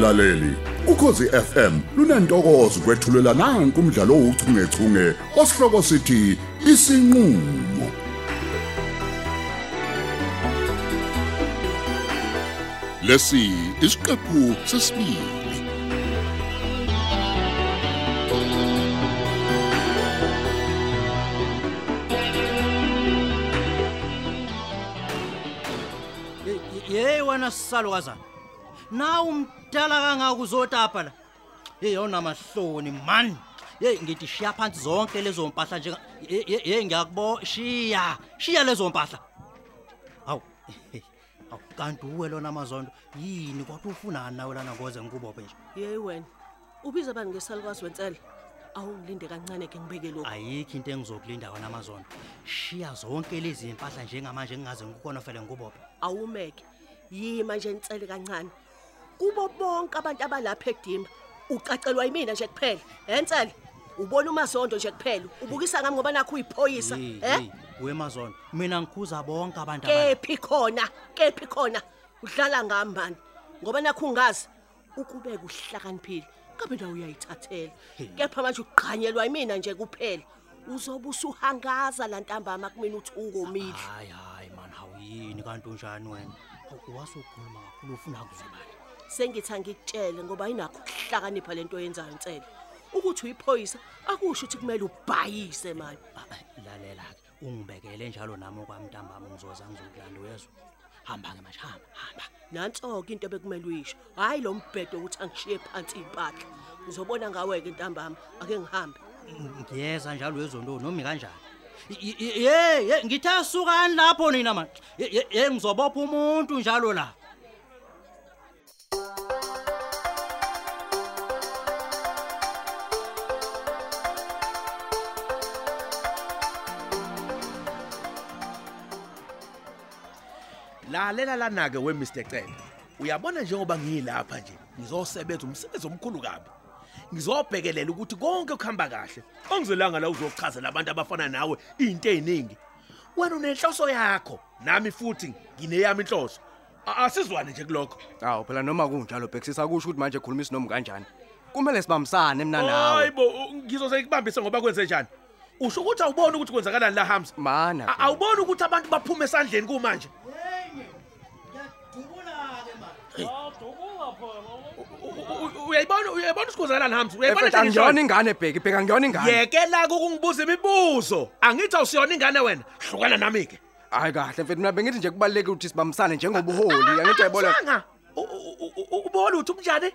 Mlaleli, ukhosi FM lunantokozo kwethulela nanku umdlalo ouchungechunge osihloko sithi isinqulo. Lesi isiqephu sesibili. Hey wena sisalukazana. Na umdala kangaka uzotapa la. Hey yona mahloni man. Hey ngithi shiya phansi zonke lezo mpahla nje. Hey ngiyakubo shiya. Shiya lezo mpahla. Hawu. Hawu kanti uwe lona amazondo yini kodwa ufunani nawe lana ngoze ngikubophe nje. Yeyi wena. Ubiza bani ngesalukazi wensele? Awungilinde kancane ke ngibeke lokho. Ayikho into engizokulinda wena amazondo. Shiya zonke lezi impahla njengamanje ngingaze ngikukona vele ngikubophe. Awumeke. Yima nje insele kancane. Kubo bonke abantu abalapha edimba ucacelwa yimina nje kuphela. Hensele. Ubona umazondo nje kuphela. Ubukisa ngami ngoba nakho uyiphoyisa, eh? wemazondo mina ngikhuza bonke abantu abana Kephi khona? Kephi khona? Udlala ngami mani. Ngoba nakho ungazi ukubeka uhlakaniphile. Ngabe nawe uyayithathela. Kepha manje uqhanyelwa yimina nje kuphela. Uzobe usuhangaza la ntambama kumina uthi ungomile. hayi hayi man hawuyini kanti unjani wena wasukhuluma kakhulu ufuna kuzobani Sengithi angikutshele ngoba inakho ukuhlakanipha lento oyenzayo insele. Ukuthi uyiphoyisa akusho ukuthi kumele ubhayise mani. Ah, ah, lalela-ke ungibekele njalo nami okwamntambama ngizoza ngizokulanda uyezwa hamba-ke manje hamba hamba Nanso-ke into bekumele uyisho. Hayi lo mbhedo ukuthi angishiye phansi impahla. Ngizobona ngawe ke ntambama ake ngihambe. ngiyeza njalo wezondo nomi kanjani Y- y- ye ye ngithi asukani lapho nina mani ye ye- ye ngizobopha umuntu njalo la lalela lana ke we Mr Cele. Uyabona njengoba ngilapha nje ngizosebenza umsebenzi omkhulu kabi. Ngizobhekelela ukuthi konke kuhamba kahle. Ongizelanga la uzochazela abantu abafana nawe into eziningi wena unenhloso yakho nami futhi ngineyami inhloso. A- asizwane nje kulokho. Awu phela noma kunjalo bhekisisa kusho ukuthi manje khuluma isinomi kanjani. Kumele sibambisane mina nawe. hayibo ngizoze ngikubambise ngoba kwenze njani? Usho ukuthi awuboni ukuthi kwenzakalani la Hamza? Mana. A- awuboni ukuthi abantu baphuma esandleni kumanje? Uyayibona uyayibona ukuthi kwenzakalani Hamza uyayibona Efethu nje ngisho? angiyona ingane bheki bheka ngiyona ingane. yekela ukungibuza imibuzo. Angithi awusiyona ingane wena. Hlukana nami ke Hayi kahle mfethu mina bengithi nje kubalekile ukuthi sibambisane njengobuholi. Angithi uyayibona. Awusanga. U- u- u- u- ubona ukuthi umnjani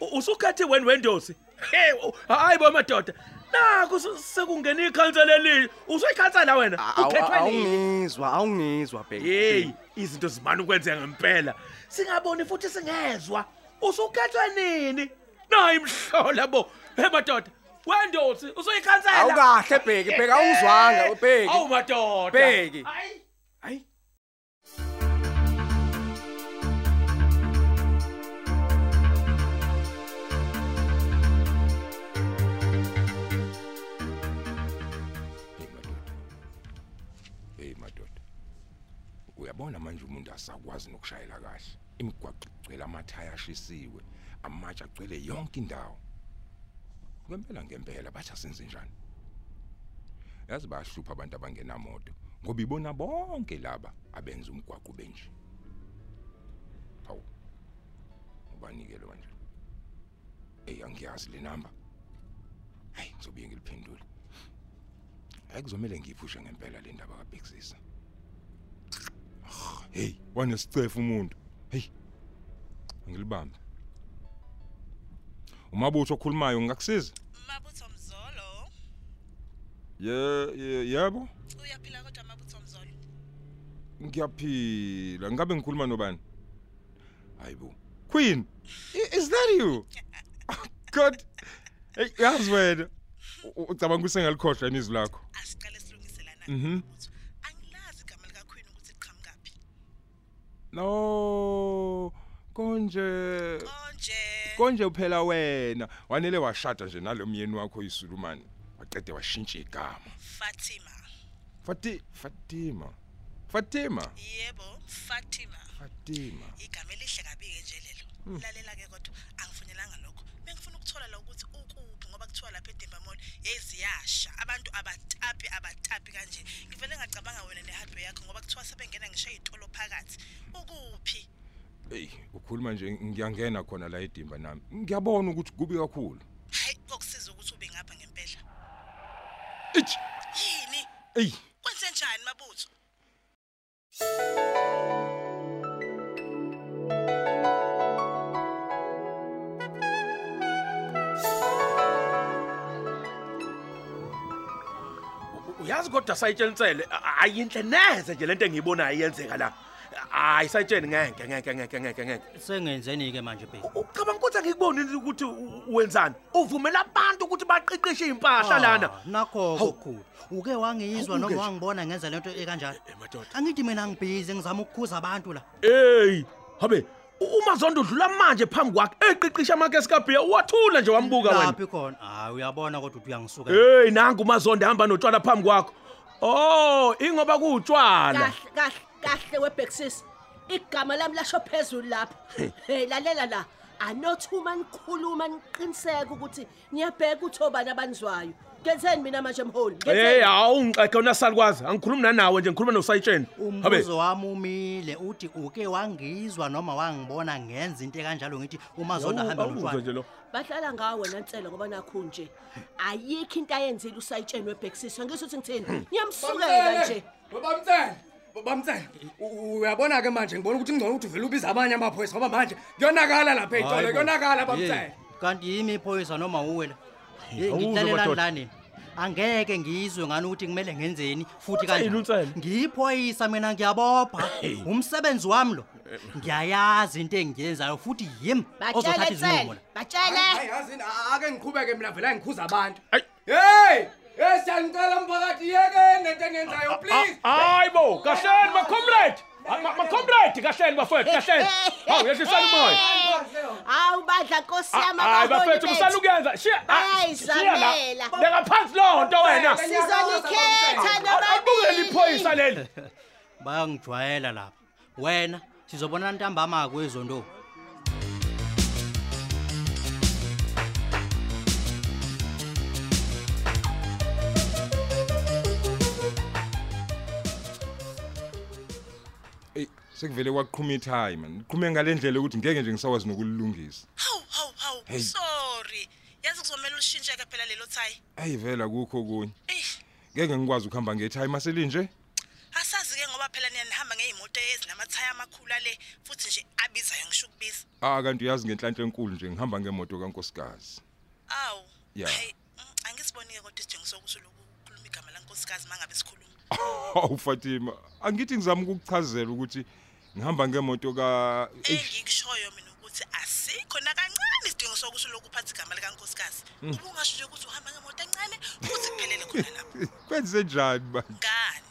U- usukhethe wena wendosi. Hey u- hayi bo madoda. Naku se- sekungena ikhansela eli usuyikhansela wena? Ukhethwe nini Awungizwa, awungizwa bheki. hey izinto zimana ukwenzeka ngempela singaboni futhi singezwa. Usukhethwe nini nayi imhlola bo hey madoda wendosi usuyikhansela Awukahle bheki bheka awungizwanga bheki. awu madoda Bheki. Hayi. Uyabona manje umuntu asakwazi nokushayela kahle. Imigwaqo igcwele amathaya ashisiwe, amatshe agcwele yonke indawo. Ngempela ngempela bathi asenze njani? Yazi bayahlupha abantu abangenamoto ngoba ibona bonke laba abenza umgwaqo benje. Hawu. Ubanikele manje. Hey angiyazi le number. Hayi ngizobuye ngiliphendule. Hayi kuzomela ngiyiphushe ngempela le ndaba kabhekisisa. Hey, wanesicefu umuntu. Hey. Ngilibambe. Umabutho okhulumayo ngakusiza? Mabutho Mzolo, Ye ye- yebo. uyaphila kodwa Mabutho Mzolo. Ngiyaphila. Ngabe ngikhuluma nobani? Hayibo. Queen, i- is that you? Oh, God. Hey, yazi wena. U- Ucabanga usengalikhohlwa inizwi lakho. Asiqale silungiselana Mhm. Mabutho. Angilazi igama lika Queen ukuthi liqhamukapi. No. konje. Konje. Konje uphela wena. Wanele washada nje nalomyeni wakho isulumani wacede washintsha igama. Fatima. Fati Fatima. Fatima. Yebo Fatima. Fatima. Igama elihle kabike nje lelo. Hmm. Lalela ke kodwa angifunelanga lokho. Bengifuna ukuthola la ukuthi ukuphi ngoba kuthiwa lapha eDemba Mall yeziyasha abantu abatapi abatapi kanje. Ngivele ngacabanga wena nehardware yakho ngoba kuthiwa sebengena ngisho izitolo phakathi. Ukuphi? Ey, ukhuluma nje ngiyangena khona la edimba nami. Ngiyabona ukuthi kubi kakhulu. hayi kokusiza ukuthi ube ngapha ngempela. Ichi, yini? Ey, kwenze njani mabutho? U- uyazi kodwa sayitshentsele a- ayinhle neze nje lento engiyibonayo iyenzeka la. Hayi sayitsheni ngeke ngeke ngeke ngeke ngeke Sengenzeni ke manje bheki? ucabanga ukuthi angikubonile ukuthi u- u- wenzani uvumela abantu ukuthi baqiqishe impahla lana Ah, Nakho Hawu. kokhulu. Uke wangizwa Hawu, noma ke. wangibona ngenza lento ekanjalo? Eh, madoda. Angithi mina ngibhizi ngizama ukukhuza abantu la. Hey, habe umazondo udlula manje phambi kwakhe eqiqisha amakesi kabhiya wathula nje wambuka wena. Laphi khona? Hayi uyabona kodwa uthi uyangisuka. Hey, nangu umazondo ehamba notshwala phambi kwakho. Oh, ingoba kuutshwala. kahle kahle kahle webhexis igama lami lasho phezulu lapha hey lalela la anothuma nikhuluma niqiniseke ukuthi niyabheka ukuthi obani abanizwayo ngenzeni mina manje mholi Hey, ngenzeni awu ngixeke wena salikwazi. Angikhulumi nanawe nje ngikhuluma nosayitsheni. Habe. Umbuzo wami umile uthi uke wangizwa noma wangibona ngenza into ekanjalo ngithi umazonda hamba Awuzwa nje nontwana. lo. bahlala ngawe wena nsela ngoba nakho nje ayikho into ayenzile usayitsheni webhexis ngisho ukuthi ngithini niyamsukela nje Babamtsela. Babamtsela. Uyabona ke manje ngibona ukuthi ngcono ukuthi uvela ubiza abanye amaphoyisa ngoba manje kuyonakala lapha Hayi eyitolo bo. kuyonakala Hey, babamtsela. Kanti yimi iphoyisa noma uwe la? Hey awuzwa ngitlalela madoda. lani? Angeke ngizwe ngani ukuthi kumele ngenzeni futhi Uthini kanjani. uNtsele? Ngiyiphoyisa mina ngiyabopha. Umsebenzi wami lo. Ngiyayazi into engiyenzayo futhi yimi ozothatha batshele izinqumo nsela la. batshele Hayi yazi ake ngiqhubeke mina vela ngikhuza abantu. Ay. Hey! Hey siyanicela mphakathi yeke nento engenzayo please. Hayibo, kahleni ma comrade. Ma comrade kahleni bafethu, kahleni. Hawu yehlisana umoya. hawu badla nkosi yami Hayi abaholi bafethu bethu. kusalukuyenza. Shiya. Bayayizamela. Leka phansi lo nto wena. sizonikhetha Abukele nobabili iphoyisa leli. Bayangijwayela lapha. Wena sizobona ntambama kwezondo. Sekuvele kwaqhuma ithayi man. Qhume ngalendlela ukuthi ngeke nje ngisakwazi nokulungisa. hawu hawu hawu Hey. sorry yazi kuzomela ushintsheke phela lelo thayi Ayi vela kukho kunye. eyi Ngeke ngikwazi ukuhamba ngethayi maselinje. asazi-ke ngoba phela niya nihamba ngey'moto ezinamathaya amakhulu ale futhi nje abizayo ngisho ukubiza Ah kanti uyazi ngenhlanhla enkulu nje ngihamba ngemoto kaNkosikazi. awu Ya. hayi mm, angisiboni-ke kodwa isijingiso ukuthi uloku ukhuluma igama lankosikazi uma ngabe sikhuluma Hawu Fatima, angithi ngizama ukukuchazela ukuthi ngihamba ngemoto ka Eish, engikushoyo mina ukuthi asikho nakancane isidingo sokuthi uloku uphathe igama likankosikazi ubungasho nje ukuthi uhamba ngemoto encane futhi kuphelele khona lapho kwenze njani ba? ngani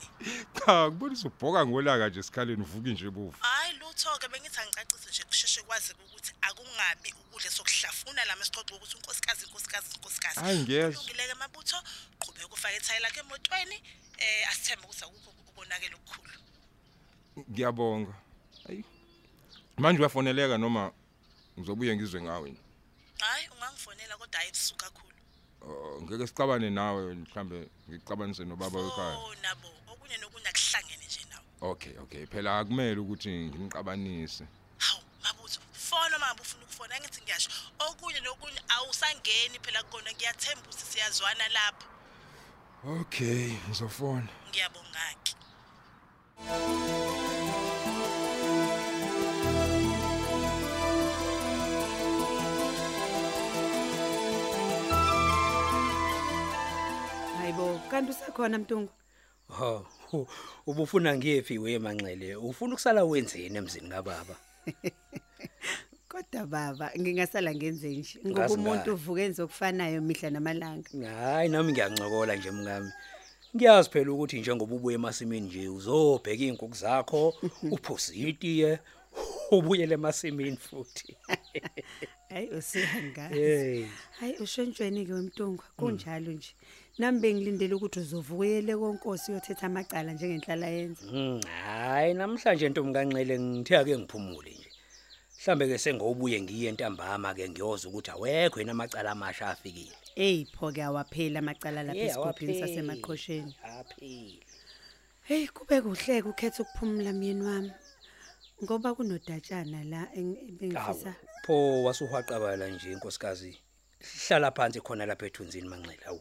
Cha, kubonisa ubhoka ngolaka nje esikhaleni uvuki nje bovu. hayi lutho-ke bengithi angicacise nje kusheshe kwazeke ukuthi akungabi ukudla sokuhlafuna lama esiqoqa ukuthi unkosikazi inkosikazi inkosikazi Hayi, ngiyezwa. kulungile-ke mabutho qhubeka ufake ithayi lakho emotweni um asithembe ukuthi akukho ukonakela okukhulu Ngiyabonga. Ayi. Manje uyafoneleka noma ngizobuye ngizwe ngawe. hhayi ungangifonela kodwa hayi ebusuku kakhulu Oh, ngeke sixabane nawe mhlambe ngixabanise nobaba wekhaya. oh nabo okunye nokunye akuhlangene nje nawe Okay, okay. Phela akumele ukuthi ngimxabanise. hawu mabutho fona uma ngabe ufuna ukufona angithi ngiyasho okunye nokunye awusangeni phela kukona ngiyathemba ukuthi siyazwana lapha Okay, ngizofona. ngiyabongaki Hayibo, kanti usakhona Mtungu? Ha, hu- ubufuna ngiyephi we manxele? Ufuna ukusala wenzeni emzini kababa? Kodwa baba, ngingasala ngenze nje. Ngoba Ngazi umuntu ngani. uvuka enze okufanayo mihla namalanga. Hayi nami ngiyancokola nje mngami. Ngiyazi phela ukuthi njengoba ubuye emasimini nje uzobheka inkukhu zakho, uphositiye, ubuyele emasimini futhi. Hayi usihangazi. Hey. Hayi ushontshweni ke wemtungu, kunjalo nje. Nami bengilindele ukuthi uzovukele konkosi uyothetha amacala njengenhlala yenza. Mm, Hayi namhlanje ntombi kanxele ngithe ake ngiphumule nje. Mhlambe ke sengobuye ngiye entambama ke ngiyoza ukuthi awekho yena amacala amasha afikile. Hey pho ke awaphela amacala lapha esigodini awapheli. sasemaqhosheni. Aphile. Hey kube kuhle ukukhetha ukuphumula myeni wami. Ngoba kunodatshana la eng- bengifisa. Pho wasuhwaqabala nje inkosikazi. Hlala phansi khona lapha ethunzini manxele awu.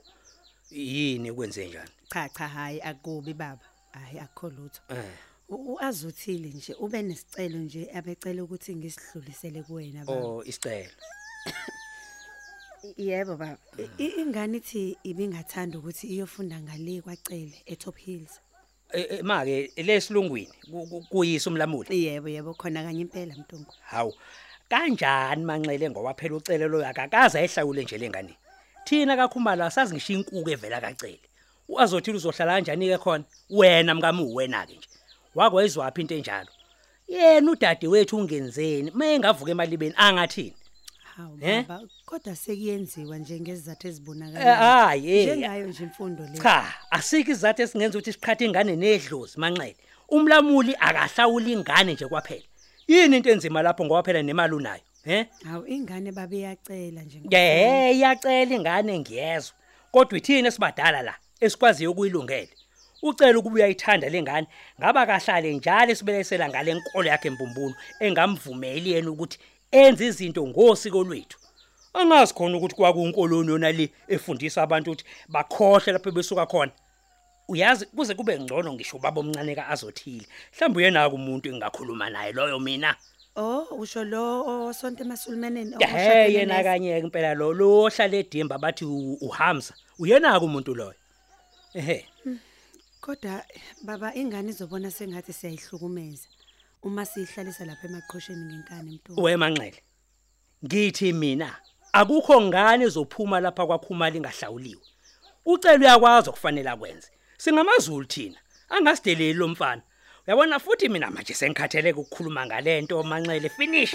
Yini kwenze njani? Cha cha hayi akubi baba. Hayi akho lutho. Eh. U- u- azuthile nje ube nesicelo nje abecela ukuthi ngisidlulisele kuwena baba. Oh isicelo. Yebo baba. I- Ingane ithi ibingathanda ukuthi iyofunda ngale kwacele eTop Hills. Eh eh, make lesilungwini ku- ku- kuyisa umlamuli. Yebo yebo khona kanye impela mntungu. Hawu. Kanjani manxele ngoba phela ucelelo yakakaza ehlawule nje lengane. Thina kakhumala sazi ngisho inkuku evela kacele. Uazothi uzohlala kanjani ke khona? Wena mkamu wena ke nje. Wakwezwaphi into enjalo? Yena udade wethu ungenzeni? Mayengavuka emalibeni angathini? Hawu Eh? baba kodwa sekuyenziwa nje ngezizathu Eh, ezibonakalayo. hayi, eh. Njengayo nje imfundo le. Cha, asike izathu esingenza ukuthi siqhathe ingane nedlozi manxele. Umlamuli akahlawula ingane nje kwaphela. Yini into enzima lapho ngoba phela nemali unayo, he? Hawu ingane babe iyacela nje. Yeah, iyacela ingane ngiyezwa. Kodwa ithini esibadala la esikwaziyo ukuyilungela? Ucela ukuba uyayithanda lengane, ngaba kahlale njalo sibelesela ngale nkolo yakhe empumbulu engamvumeli yena ukuthi enze izinto ngosiko lwethu. Angazi khona ukuthi kwakunkoloni yona le efundisa abantu ukuthi bakhohle lapho besuka khona. Uyazi kuze kube ngcono ngisho ubaba omncane ka azothile. Mhlawumbe uyena umuntu engakhuluma naye loyo mina. Oh usho lo osonto emasulmaneni. Ehhe yena kanye impela lo lo hlala edimba bathi uHamza. Uyena umuntu loyo. Ehhe. Kodwa baba ingane izobona sengathi siyayihlukumeza. Uma sihlalisa lapha emaqhosheni ngenkani mntungu. Wemanxele. Ngithi mina akukho ngane ezophuma lapha kwakhumala ingahlawuliwe. Ucela uyakwazi okufanele akwenze. Singamazulu thina. Angasideleli lo mfana. Uyabona futhi mina manje sengikhatheleke ukukhuluma ngalento manxele finish.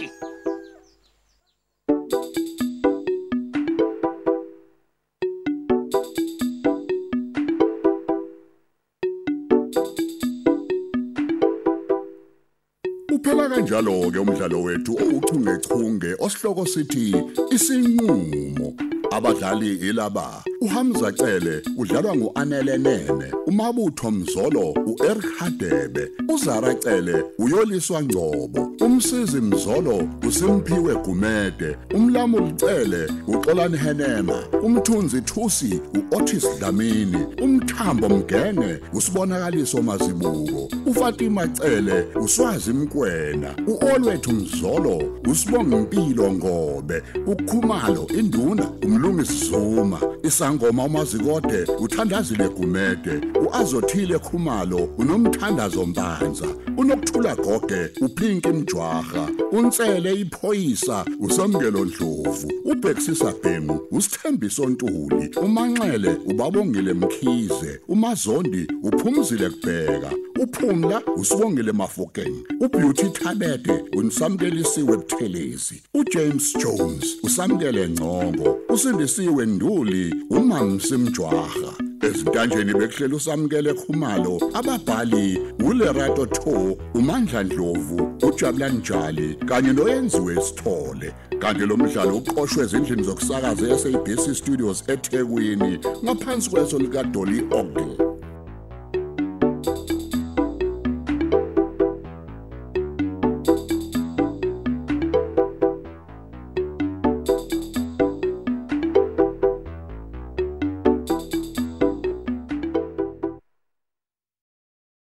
Uphela kanjalo ke umdlalo wethu ouchungechunge osihloko sithi isinqulo abadlali ilaba uHamza Cele udlalwa nguAnele Nene umabutho Mzolo uEric Hadebe uZara Cele uyoliswa Ngcobo umsizi Mzolo uSimphiwe Gumede umlamuli Cele uXolani Henema umthunzi Thusi uOtis Dlamini umthambo Mgenge usibonakaliso mazibuko uFatima Cele uswazi Mkwena uOlwethu Mzolo usibonga impilo ngobe ukhumalo induna umlungisi Zuma isangoma umazikode uthandazile Gumede uazothile Khumalo unomthandazo Mpanza unokuthula goge uphinki Mjwaha unsele iphoyisa usamkelo Ndlovu ubhexisa Bhengu usithembiso Ntuli umanxele ubabongile Mkhize umazondi uphumzile kubheka uphumla usibongile Mafokeng. Ubeauty Thabete unsamkelisiwe Buthelezi uJames Jones usamkele Ngcongo usindisiwe Nduli umamsi Mjwaha ezintanjeni bekuhlela usamkele Khumalo ababhali uLerato Tho uMandla Dlovu uJabulani Njali kanye noyenziwe Sithole. Kanti lo mdlalo uqoqwwe ezindlini zokusakaza eSABC Studios eThekwini ngaphansi kweso lika Dolly Ogle